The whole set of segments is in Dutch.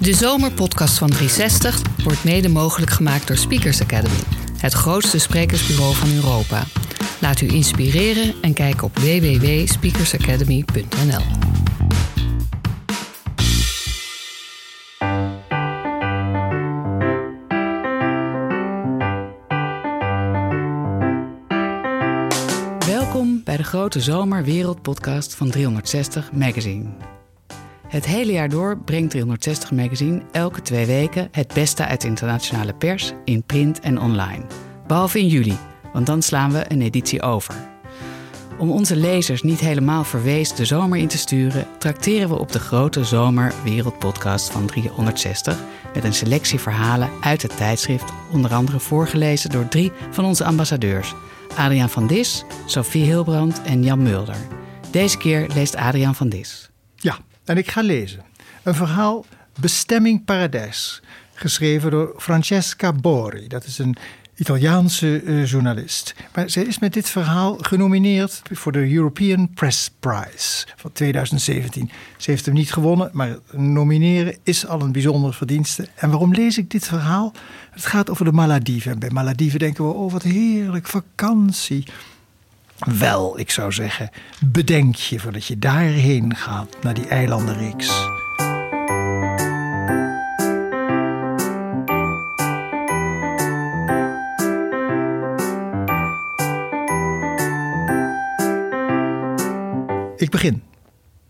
De zomerpodcast van 360 wordt mede mogelijk gemaakt door Speakers Academy, het grootste sprekersbureau van Europa. Laat u inspireren en kijk op www.speakersacademy.nl. Welkom bij de Grote Zomer Wereldpodcast van 360 Magazine. Het hele jaar door brengt 360 Magazine elke twee weken het beste uit internationale pers in print en online. Behalve in juli, want dan slaan we een editie over. Om onze lezers niet helemaal verwees de zomer in te sturen, trakteren we op de grote Zomer Wereldpodcast van 360 met een selectie verhalen uit het tijdschrift, onder andere voorgelezen door drie van onze ambassadeurs: Adriaan van Dis, Sophie Hilbrand en Jan Mulder. Deze keer leest Adriaan van Dis. Ja, en ik ga lezen. Een verhaal Bestemming Paradijs, geschreven door Francesca Bori. Dat is een Italiaanse uh, journalist. Maar zij is met dit verhaal genomineerd voor de European Press Prize van 2017. Ze heeft hem niet gewonnen, maar nomineren is al een bijzondere verdienste. En waarom lees ik dit verhaal? Het gaat over de Malediven. En bij Malediven denken we, oh wat heerlijk, vakantie. Wel, ik zou zeggen, bedenk je voordat je daarheen gaat, naar die eilandenreeks. Ik begin.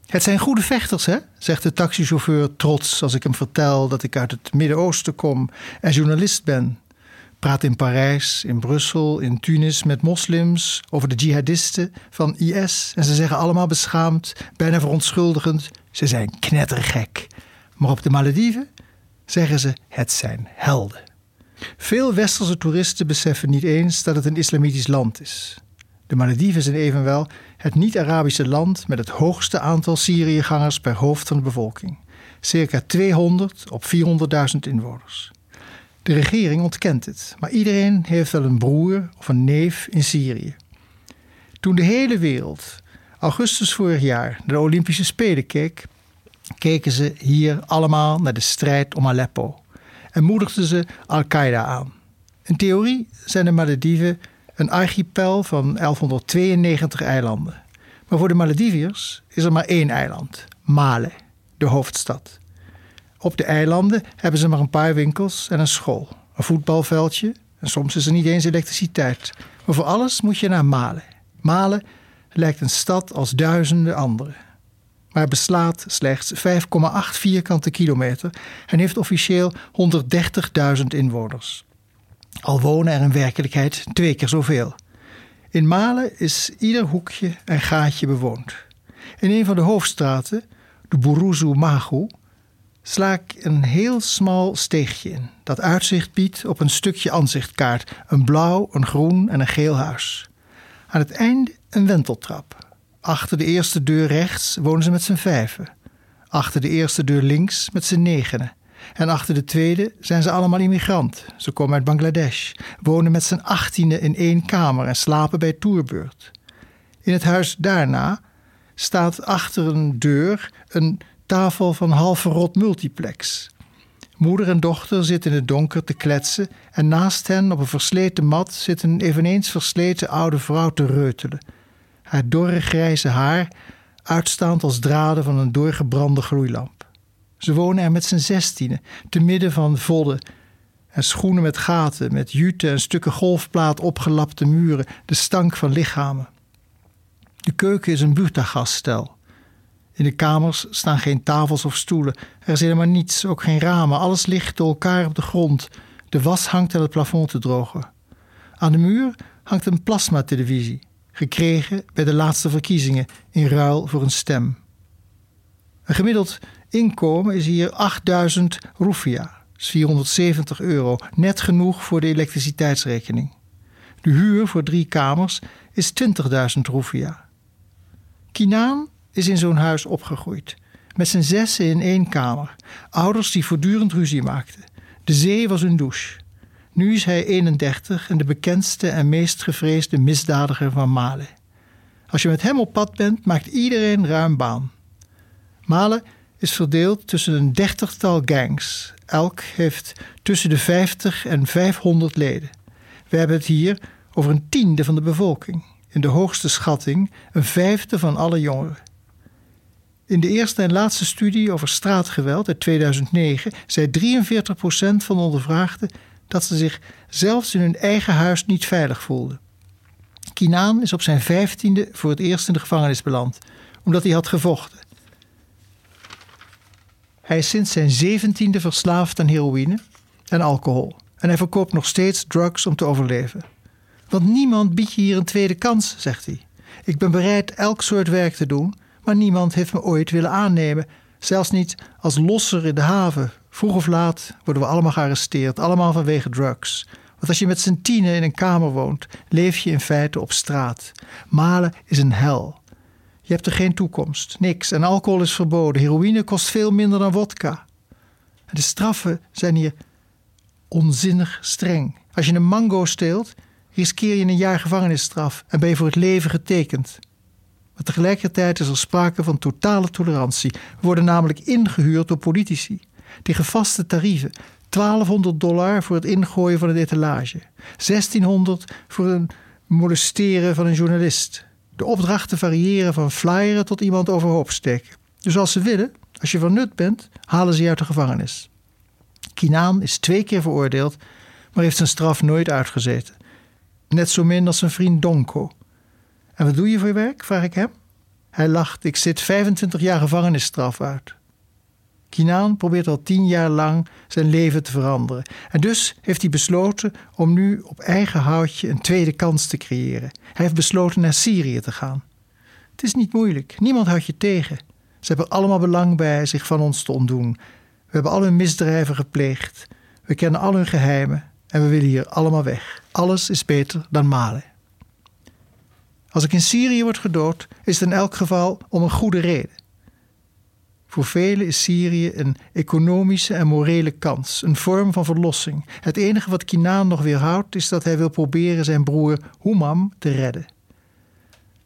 Het zijn goede vechters, hè? zegt de taxichauffeur trots als ik hem vertel dat ik uit het Midden-Oosten kom en journalist ben. Praat in Parijs, in Brussel, in Tunis met moslims over de jihadisten van IS en ze zeggen allemaal beschaamd, bijna verontschuldigend: ze zijn knettergek. Maar op de Malediven zeggen ze: het zijn helden. Veel westerse toeristen beseffen niet eens dat het een islamitisch land is. De Malediven zijn evenwel het niet-Arabische land met het hoogste aantal Syriëgangers per hoofd van de bevolking. Circa 200 op 400.000 inwoners. De regering ontkent het, maar iedereen heeft wel een broer of een neef in Syrië. Toen de hele wereld augustus vorig jaar naar de Olympische Spelen keek, keken ze hier allemaal naar de strijd om Aleppo en moedigden ze Al-Qaeda aan. In theorie zijn de Malediven een archipel van 1192 eilanden. Maar voor de Malediviërs is er maar één eiland, Male, de hoofdstad. Op de eilanden hebben ze maar een paar winkels en een school, een voetbalveldje en soms is er niet eens elektriciteit. Maar voor alles moet je naar Male. Male lijkt een stad als duizenden andere. Maar beslaat slechts 5,8 vierkante kilometer en heeft officieel 130.000 inwoners. Al wonen er in werkelijkheid twee keer zoveel. In Male is ieder hoekje en gaatje bewoond. In een van de hoofdstraten, de Buruzu Magu, sla ik een heel smal steegje in dat uitzicht biedt op een stukje aanzichtkaart: een blauw, een groen en een geel huis. Aan het einde een wenteltrap. Achter de eerste deur rechts wonen ze met z'n vijven. Achter de eerste deur links met z'n negenen. En achter de tweede zijn ze allemaal immigrant. Ze komen uit Bangladesh, wonen met z'n achttiende in één kamer en slapen bij toerbeurt. In het huis daarna staat achter een deur een tafel van half verrot multiplex. Moeder en dochter zitten in het donker te kletsen en naast hen op een versleten mat zit een eveneens versleten oude vrouw te reutelen. Haar dorre grijze haar uitstaand als draden van een doorgebrande gloeilamp. Ze wonen er met z'n zestienen, te midden van vodden en schoenen met gaten, met jute en stukken golfplaat opgelapte muren, de stank van lichamen. De keuken is een buurtagaststel. In de kamers staan geen tafels of stoelen. Er is helemaal niets, ook geen ramen. Alles ligt door elkaar op de grond. De was hangt aan het plafond te drogen. Aan de muur hangt een plasmatelevisie, gekregen bij de laatste verkiezingen in ruil voor een stem. Een gemiddeld inkomen is hier 8000 roefia, 470 euro, net genoeg voor de elektriciteitsrekening. De huur voor drie kamers is 20.000 roefia. Kinaan is in zo'n huis opgegroeid. Met zijn zessen in één kamer. Ouders die voortdurend ruzie maakten. De zee was hun douche. Nu is hij 31 en de bekendste en meest gevreesde misdadiger van Male. Als je met hem op pad bent, maakt iedereen ruim baan. Male is verdeeld tussen een dertigtal gangs. Elk heeft tussen de 50 en 500 leden. We hebben het hier over een tiende van de bevolking. In de hoogste schatting een vijfde van alle jongeren. In de eerste en laatste studie over straatgeweld uit 2009 zei 43% van de ondervraagden dat ze zich zelfs in hun eigen huis niet veilig voelden. Kinaan is op zijn vijftiende voor het eerst in de gevangenis beland, omdat hij had gevochten. Hij is sinds zijn zeventiende verslaafd aan heroïne en alcohol. En hij verkoopt nog steeds drugs om te overleven. Want niemand biedt je hier een tweede kans, zegt hij. Ik ben bereid elk soort werk te doen, maar niemand heeft me ooit willen aannemen. Zelfs niet als losser in de haven. Vroeg of laat worden we allemaal gearresteerd, allemaal vanwege drugs. Want als je met z'n tienen in een kamer woont, leef je in feite op straat. Malen is een hel. Je hebt er geen toekomst, niks. En alcohol is verboden. Heroïne kost veel minder dan wodka. En de straffen zijn hier onzinnig streng. Als je een mango steelt, riskeer je een jaar gevangenisstraf en ben je voor het leven getekend. Tegelijkertijd is er sprake van totale tolerantie. Worden namelijk ingehuurd door politici. Tegen vaste tarieven. 1200 dollar voor het ingooien van een etalage. 1600 voor het molesteren van een journalist. De opdrachten variëren van flyeren tot iemand overhoop steken. Dus als ze willen, als je van nut bent, halen ze je uit de gevangenis. Kinaan is twee keer veroordeeld, maar heeft zijn straf nooit uitgezeten. Net zo min als zijn vriend Donko. En wat doe je voor werk? vraag ik hem. Hij lacht, ik zit 25 jaar gevangenisstraf uit. Kinaan probeert al tien jaar lang zijn leven te veranderen. En dus heeft hij besloten om nu op eigen houtje een tweede kans te creëren. Hij heeft besloten naar Syrië te gaan. Het is niet moeilijk, niemand houdt je tegen. Ze hebben allemaal belang bij zich van ons te ontdoen. We hebben al hun misdrijven gepleegd. We kennen al hun geheimen en we willen hier allemaal weg. Alles is beter dan malen. Als ik in Syrië word gedood, is het in elk geval om een goede reden. Voor velen is Syrië een economische en morele kans, een vorm van verlossing. Het enige wat Kinaan nog weerhoudt is dat hij wil proberen zijn broer Humam te redden.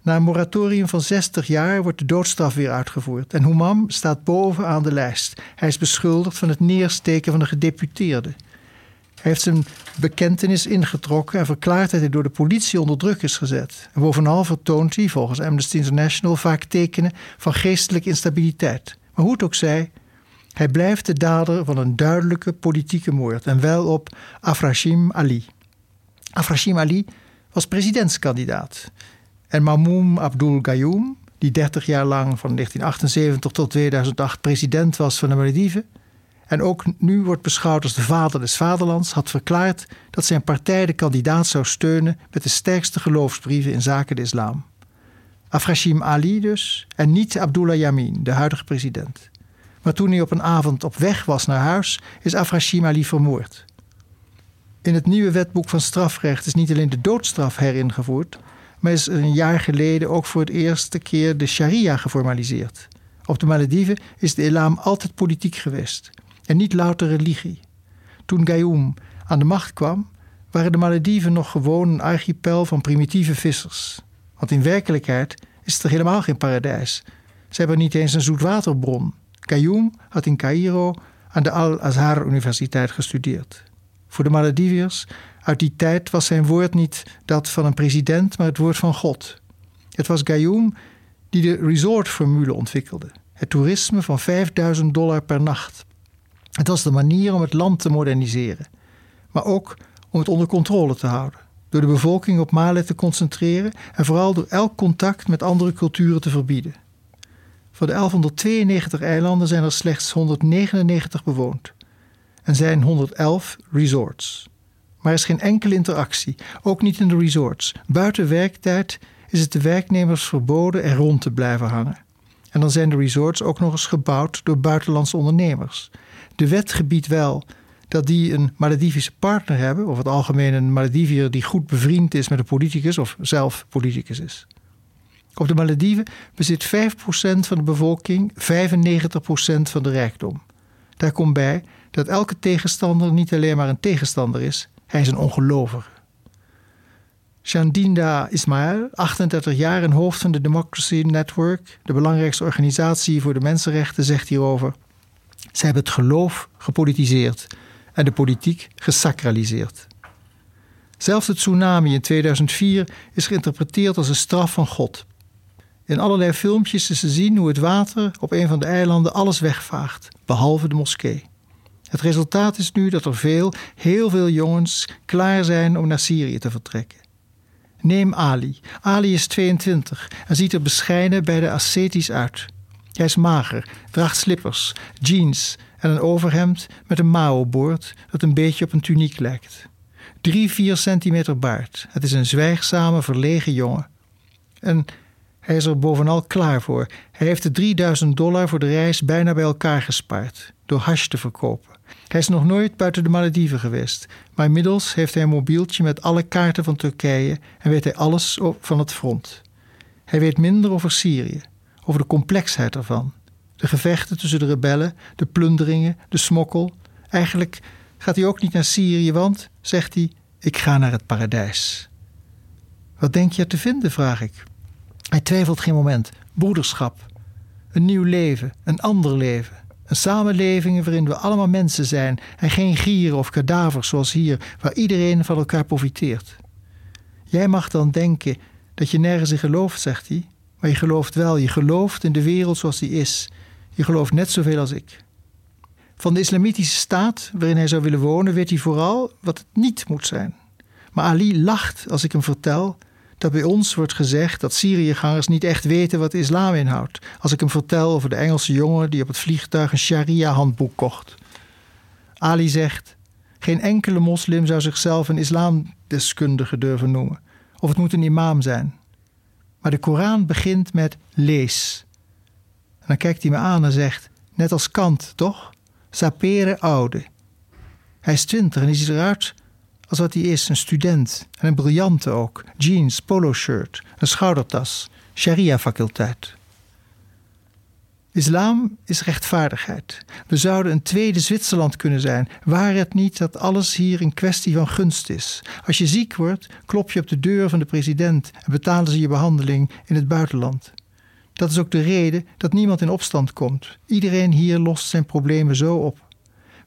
Na een moratorium van 60 jaar wordt de doodstraf weer uitgevoerd en Humam staat bovenaan de lijst. Hij is beschuldigd van het neersteken van een gedeputeerde. Hij heeft zijn bekentenis ingetrokken en verklaart dat hij door de politie onder druk is gezet. En bovenal vertoont hij, volgens Amnesty International, vaak tekenen van geestelijke instabiliteit. Maar hoe het ook zij, hij blijft de dader van een duidelijke politieke moord en wel op Afrashim Ali. Afrashim Ali was presidentskandidaat en Mamoum Abdul Gayoom, die 30 jaar lang van 1978 tot 2008 president was van de Malediven en ook nu wordt beschouwd als de vader des vaderlands, had verklaard dat zijn partij de kandidaat zou steunen met de sterkste geloofsbrieven in zaken de islam. Afrashim Ali dus, en niet Abdullah Yamin, de huidige president. Maar toen hij op een avond op weg was naar huis, is Afrashim Ali vermoord. In het nieuwe wetboek van strafrecht is niet alleen de doodstraf heringevoerd, maar is een jaar geleden ook voor het eerste keer de sharia geformaliseerd. Op de Malediven is de islam altijd politiek geweest en niet louter religie. Toen Gayoom aan de macht kwam, waren de Malediven nog gewoon een archipel van primitieve vissers. Want in werkelijkheid is het er helemaal geen paradijs. Ze hebben niet eens een zoetwaterbron. Gayoom had in Cairo aan de Al-Azhar Universiteit gestudeerd. Voor de Malediviërs uit die tijd was zijn woord niet dat van een president, maar het woord van God. Het was Gayoom die de resortformule ontwikkelde. Het toerisme van 5000 dollar per nacht. Het was de manier om het land te moderniseren, maar ook om het onder controle te houden. Door de bevolking op Male te concentreren en vooral door elk contact met andere culturen te verbieden. Van de 1192 eilanden zijn er slechts 199 bewoond en zijn 111 resorts. Maar er is geen enkele interactie, ook niet in de resorts. Buiten werktijd is het de werknemers verboden er rond te blijven hangen. En dan zijn de resorts ook nog eens gebouwd door buitenlandse ondernemers. De wet gebiedt wel dat die een Maledivische partner hebben, of het algemeen een Maledivier die goed bevriend is met een politicus of zelf politicus is. Op de Malediven bezit 5% van de bevolking 95% van de rijkdom. Daar komt bij dat elke tegenstander niet alleen maar een tegenstander is, hij is een ongelovige. Shandinda Ismail, 38 jaar en hoofd van de Democracy Network, de belangrijkste organisatie voor de mensenrechten, zegt hierover: Ze hebben het geloof gepolitiseerd en de politiek gesacraliseerd. Zelfs de tsunami in 2004 is geïnterpreteerd als een straf van God. In allerlei filmpjes is te zien hoe het water op een van de eilanden alles wegvaagt, behalve de moskee. Het resultaat is nu dat er veel, heel veel jongens klaar zijn om naar Syrië te vertrekken. Neem Ali. Ali is 22 en ziet er bescheiden bij de ascetisch uit. Hij is mager, draagt slippers, jeans en een overhemd met een mao-boord dat een beetje op een tuniek lijkt. Drie, vier centimeter baard. Het is een zwijgzame, verlegen jongen. En hij is er bovenal klaar voor. Hij heeft de 3000 dollar voor de reis bijna bij elkaar gespaard door hash te verkopen. Hij is nog nooit buiten de Malediven geweest, maar inmiddels heeft hij een mobieltje met alle kaarten van Turkije en weet hij alles van het front. Hij weet minder over Syrië, over de complexheid ervan. De gevechten tussen de rebellen, de plunderingen, de smokkel. Eigenlijk gaat hij ook niet naar Syrië, want, zegt hij, ik ga naar het paradijs. Wat denk je te vinden, vraag ik. Hij twijfelt geen moment. Broederschap. Een nieuw leven, een ander leven. Een samenleving waarin we allemaal mensen zijn en geen gieren of kadavers zoals hier, waar iedereen van elkaar profiteert. Jij mag dan denken dat je nergens in gelooft, zegt hij, maar je gelooft wel, je gelooft in de wereld zoals die is. Je gelooft net zoveel als ik. Van de islamitische staat waarin hij zou willen wonen, weet hij vooral wat het niet moet zijn. Maar Ali lacht als ik hem vertel dat bij ons wordt gezegd dat Syriëgangers niet echt weten wat de islam inhoudt. Als ik hem vertel over de Engelse jongen die op het vliegtuig een sharia-handboek kocht. Ali zegt: geen enkele moslim zou zichzelf een islamdeskundige durven noemen. Of het moet een imam zijn. Maar de Koran begint met lees. En dan kijkt hij me aan en zegt: net als Kant, toch? Sapere oude. Hij is twintig en hij ziet eruit als wat hij is: een student. En een briljante ook. Jeans, polo shirt, een schoudertas, sharia-faculteit. Islam is rechtvaardigheid. We zouden een tweede Zwitserland kunnen zijn, waar het niet dat alles hier een kwestie van gunst is. Als je ziek wordt, klop je op de deur van de president en betalen ze je behandeling in het buitenland. Dat is ook de reden dat niemand in opstand komt. Iedereen hier lost zijn problemen zo op.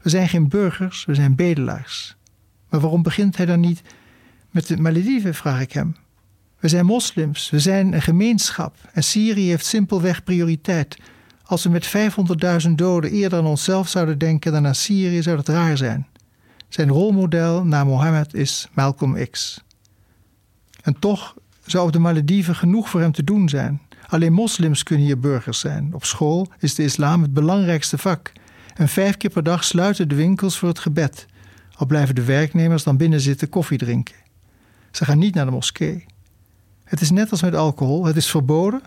We zijn geen burgers, we zijn bedelaars. Maar waarom begint hij dan niet met de Malediven, vraag ik hem. We zijn moslims, we zijn een gemeenschap en Syrië heeft simpelweg prioriteit. Als we met 500.000 doden eerder aan onszelf zouden denken dan aan Syrië, zou dat raar zijn. Zijn rolmodel na Mohammed is Malcolm X. En toch zou op de Malediven genoeg voor hem te doen zijn. Alleen moslims kunnen hier burgers zijn. Op school is de islam het belangrijkste vak. En vijf keer per dag sluiten de winkels voor het gebed. Al blijven de werknemers dan binnen zitten koffie drinken. Ze gaan niet naar de moskee. Het is net als met alcohol: het is verboden,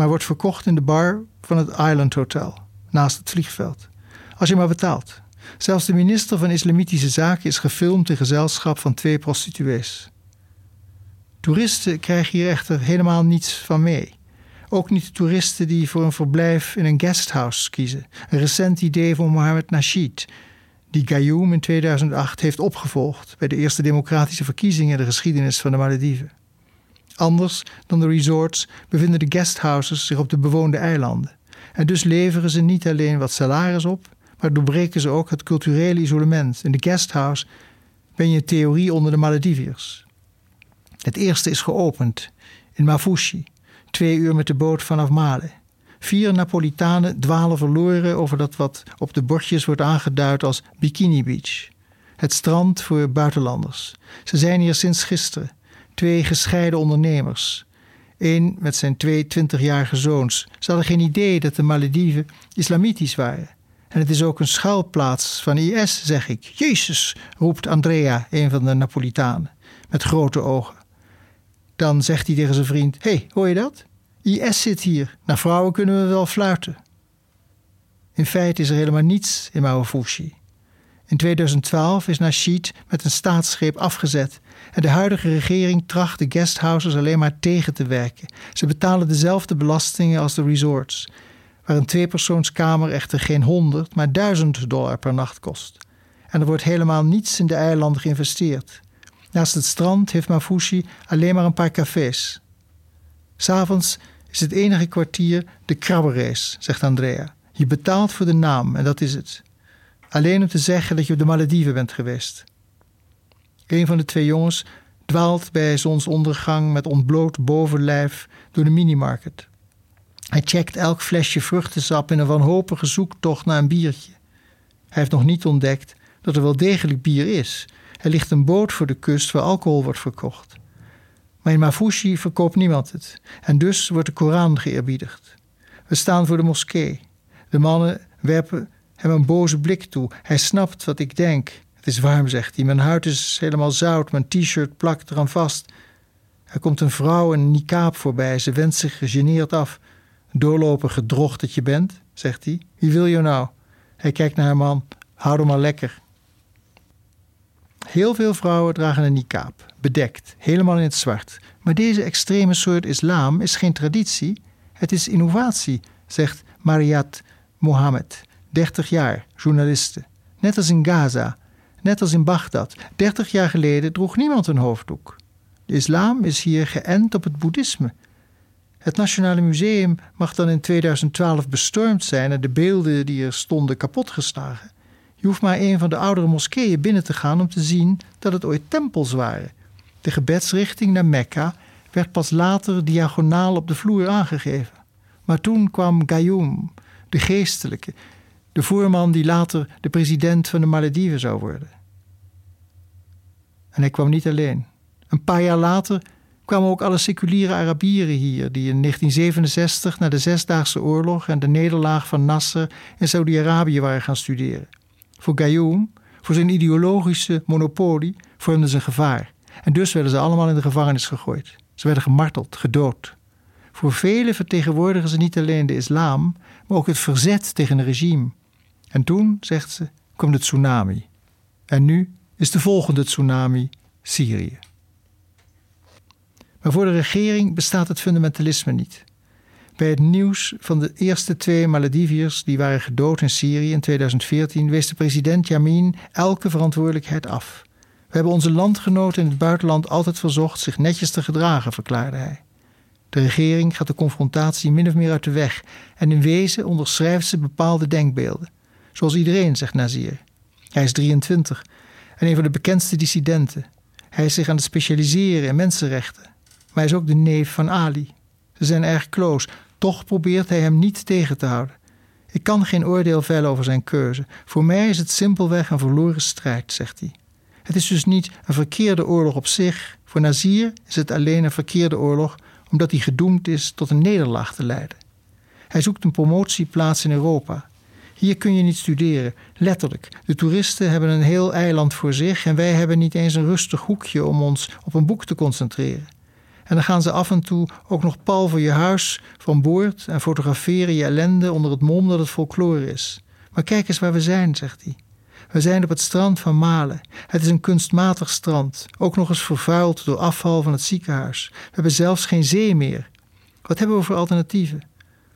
maar wordt verkocht in de bar van het Island Hotel, naast het vliegveld. Als je maar betaalt. Zelfs de minister van Islamitische Zaken is gefilmd in gezelschap van twee prostituees. Toeristen krijgen hier echter helemaal niets van mee. Ook niet de toeristen die voor een verblijf in een guesthouse kiezen. Een recent idee van Mohammed Nasheed, die Gayoom in 2008 heeft opgevolgd bij de eerste democratische verkiezingen in de geschiedenis van de Malediven. Anders dan de resorts bevinden de guesthouses zich op de bewoonde eilanden. En dus leveren ze niet alleen wat salaris op, maar doorbreken ze ook het culturele isolement. In de guesthouse ben je theorie onder de Malediviërs. Het eerste is geopend in Mafushi, twee uur met de boot vanaf Male. Vier Napolitanen dwalen verloren over dat wat op de bordjes wordt aangeduid als Bikini Beach. Het strand voor buitenlanders. Ze zijn hier sinds gisteren. Twee gescheiden ondernemers. Eén met zijn twee twintigjarige zoons. Ze hadden geen idee dat de Malediven islamitisch waren. En het is ook een schuilplaats van IS, zeg ik. Jezus, roept Andrea, een van de Napolitanen, met grote ogen. Dan zegt hij tegen zijn vriend: hey, hoor je dat? IS zit hier. Naar vrouwen kunnen we wel fluiten. In feite is er helemaal niets in Mawafushi. In 2012 is Nasheed met een staatsgreep afgezet en de huidige regering tracht de guesthouses alleen maar tegen te werken. Ze betalen dezelfde belastingen als de resorts, waar een tweepersoonskamer echter geen 100, maar 1000 dollar per nacht kost. En er wordt helemaal niets in de eilanden geïnvesteerd. Naast het strand heeft Mafushi alleen maar een paar cafés. S'avonds is het enige kwartier de krabbenrace, zegt Andrea. Je betaalt voor de naam en dat is het. Alleen om te zeggen dat je op de Malediven bent geweest. Een van de twee jongens dwaalt bij zonsondergang met ontbloot bovenlijf door de minimarket. Hij checkt elk flesje vruchtensap in een wanhopige zoektocht naar een biertje. Hij heeft nog niet ontdekt dat er wel degelijk bier is. Er ligt een boot voor de kust waar alcohol wordt verkocht. Maar in Mafushi verkoopt niemand het. En dus wordt de Koran geëerbiedigd. We staan voor de moskee. De mannen werpen hem een boze blik toe. Hij snapt wat ik denk. Het is warm, zegt hij. Mijn huid is helemaal zout. Mijn t-shirt plakt eraan vast. Er komt een vrouw in een niqab voorbij. Ze wendt zich gegeneerd af. Doorlopige drocht dat je bent, zegt hij. Wie wil je nou? Hij kijkt naar haar man. Hou hem maar lekker. Heel veel vrouwen dragen een niqab, bedekt, helemaal in het zwart. Maar deze extreme soort islam is geen traditie, het is innovatie, zegt Mariat Mohammed, 30 jaar, journaliste. Net als in Gaza, net als in Bagdad. 30 jaar geleden droeg niemand een hoofddoek. De islam is hier geënt op het boeddhisme. Het Nationale Museum mag dan in 2012 bestormd zijn en de beelden die er stonden kapotgeslagen. Je hoeft maar een van de oudere moskeeën binnen te gaan om te zien dat het ooit tempels waren. De gebedsrichting naar Mekka werd pas later diagonaal op de vloer aangegeven. Maar toen kwam Gayoom, de geestelijke, de voorman die later de president van de Malediven zou worden. En hij kwam niet alleen. Een paar jaar later kwamen ook alle seculiere Arabieren hier, die in 1967 na de Zesdaagse Oorlog en de nederlaag van Nasser in Saudi-Arabië waren gaan studeren. Voor Gayoom, voor zijn ideologische monopolie, vormden ze een gevaar. En dus werden ze allemaal in de gevangenis gegooid. Ze werden gemarteld, gedood. Voor velen vertegenwoordigen ze niet alleen de islam, maar ook het verzet tegen een regime. En toen, zegt ze, kwam de tsunami. En nu is de volgende tsunami Syrië. Maar voor de regering bestaat het fundamentalisme niet. Bij het nieuws van de eerste twee Malediviërs die waren gedood in Syrië in 2014 wees de president Yamin elke verantwoordelijkheid af. We hebben onze landgenoten in het buitenland altijd verzocht zich netjes te gedragen, verklaarde hij. De regering gaat de confrontatie min of meer uit de weg en in wezen onderschrijft ze bepaalde denkbeelden. Zoals iedereen, zegt Nazir. Hij is 23 en een van de bekendste dissidenten. Hij is zich aan het specialiseren in mensenrechten. Maar hij is ook de neef van Ali. Ze zijn erg close, toch probeert hij hem niet tegen te houden. Ik kan geen oordeel vellen over zijn keuze. Voor mij is het simpelweg een verloren strijd, zegt hij. Het is dus niet een verkeerde oorlog op zich. Voor Nazir is het alleen een verkeerde oorlog omdat hij gedoemd is tot een nederlaag te leiden. Hij zoekt een promotieplaats in Europa. Hier kun je niet studeren, letterlijk. De toeristen hebben een heel eiland voor zich en wij hebben niet eens een rustig hoekje om ons op een boek te concentreren. En dan gaan ze af en toe ook nog pal voor je huis van boord en fotograferen je ellende onder het mom dat het folklore is. Maar kijk eens waar we zijn, zegt hij. We zijn op het strand van Malen. Het is een kunstmatig strand, ook nog eens vervuild door afval van het ziekenhuis. We hebben zelfs geen zee meer. Wat hebben we voor alternatieven?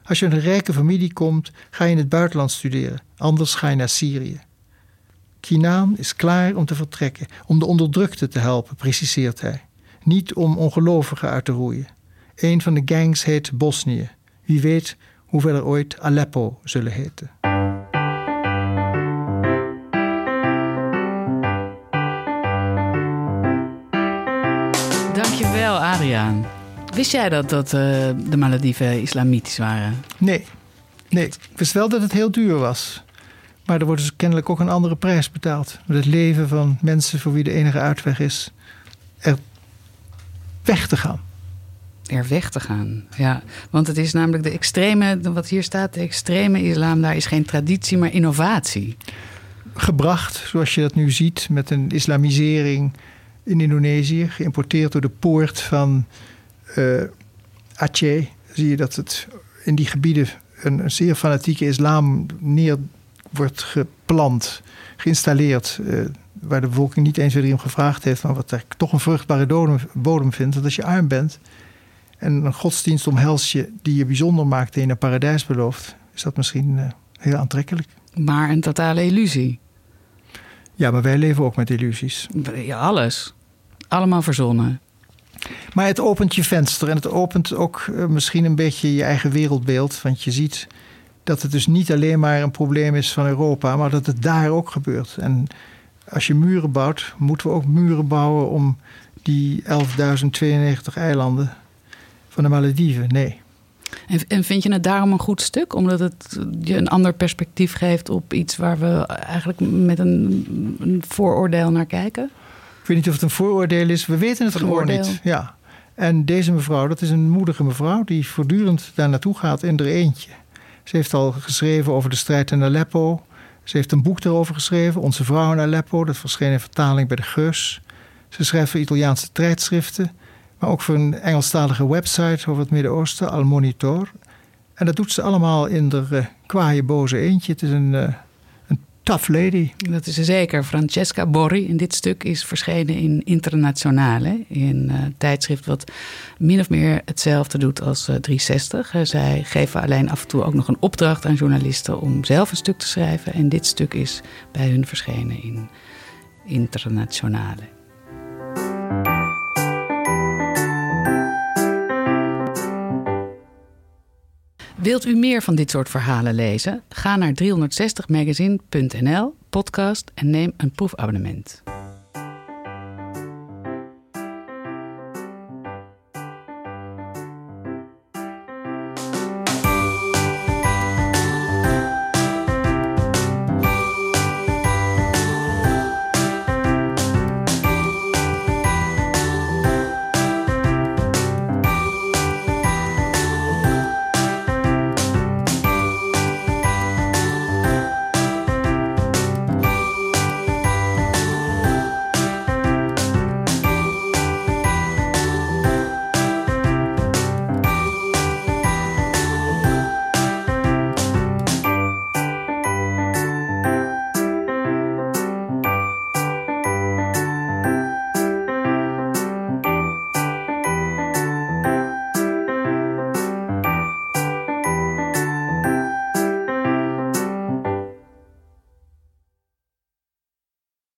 Als je uit een rijke familie komt, ga je in het buitenland studeren, anders ga je naar Syrië. Kinaan is klaar om te vertrekken, om de onderdrukte te helpen, preciseert hij. Niet om ongelovigen uit te roeien. Een van de gangs heet Bosnië. Wie weet hoeveel er ooit Aleppo zullen heten. Dankjewel, Adriaan. Wist jij dat, dat uh, de Malediven islamitisch waren? Nee. nee, ik wist wel dat het heel duur was. Maar er wordt dus kennelijk ook een andere prijs betaald. Met het leven van mensen voor wie de enige uitweg is er weg te gaan. Er weg te gaan, ja. Want het is namelijk de extreme, wat hier staat, de extreme islam, daar is geen traditie, maar innovatie. Gebracht, zoals je dat nu ziet, met een islamisering in Indonesië, geïmporteerd door de poort van uh, Aceh. Zie je dat het in die gebieden een, een zeer fanatieke islam neer wordt geplant, geïnstalleerd. Uh, waar de bevolking niet eens weer om gevraagd heeft, maar wat er toch een vruchtbare bodem, bodem vindt. Dat als je arm bent en een godsdienst omhelst je die je bijzonder maakt en je een paradijs belooft, is dat misschien uh, heel aantrekkelijk. Maar een totale illusie. Ja, maar wij leven ook met illusies. Ja, alles. Allemaal verzonnen. Maar het opent je venster en het opent ook eh, misschien een beetje je eigen wereldbeeld. Want je ziet dat het dus niet alleen maar een probleem is van Europa, maar dat het daar ook gebeurt. En als je muren bouwt, moeten we ook muren bouwen om die 11.092 eilanden van de Malediven. Nee. En, vind je het daarom een goed stuk? Omdat het je een ander perspectief geeft op iets waar we eigenlijk met een, een vooroordeel naar kijken? Ik weet niet of het een vooroordeel is. We weten het gewoon niet. Ja. En deze mevrouw, dat is een moedige mevrouw die voortdurend daar naartoe gaat in haar eentje. Ze heeft al geschreven over de strijd in Aleppo. Ze heeft een boek erover geschreven, Onze Vrouw in Aleppo. Dat verscheen in vertaling bij de Geus. Ze schrijft voor Italiaanse tijdschriften, maar ook voor een Engelstalige website over het Midden-Oosten, Al Monitor. En dat doet ze allemaal in de uh, kwaaie boze eentje. Het is een, uh, een tough lady. Dat is ze zeker. Francesca Borri in dit stuk is verschenen in Internationale. In een uh, tijdschrift wat min of meer hetzelfde doet als 360. zij geven alleen af en toe ook nog een opdracht aan journalisten om zelf een stuk te schrijven. En dit stuk is bij hun verschenen in Internationale. Wilt u meer van dit soort verhalen lezen? Ga naar 360magazine.nl, podcast en neem een proefabonnement.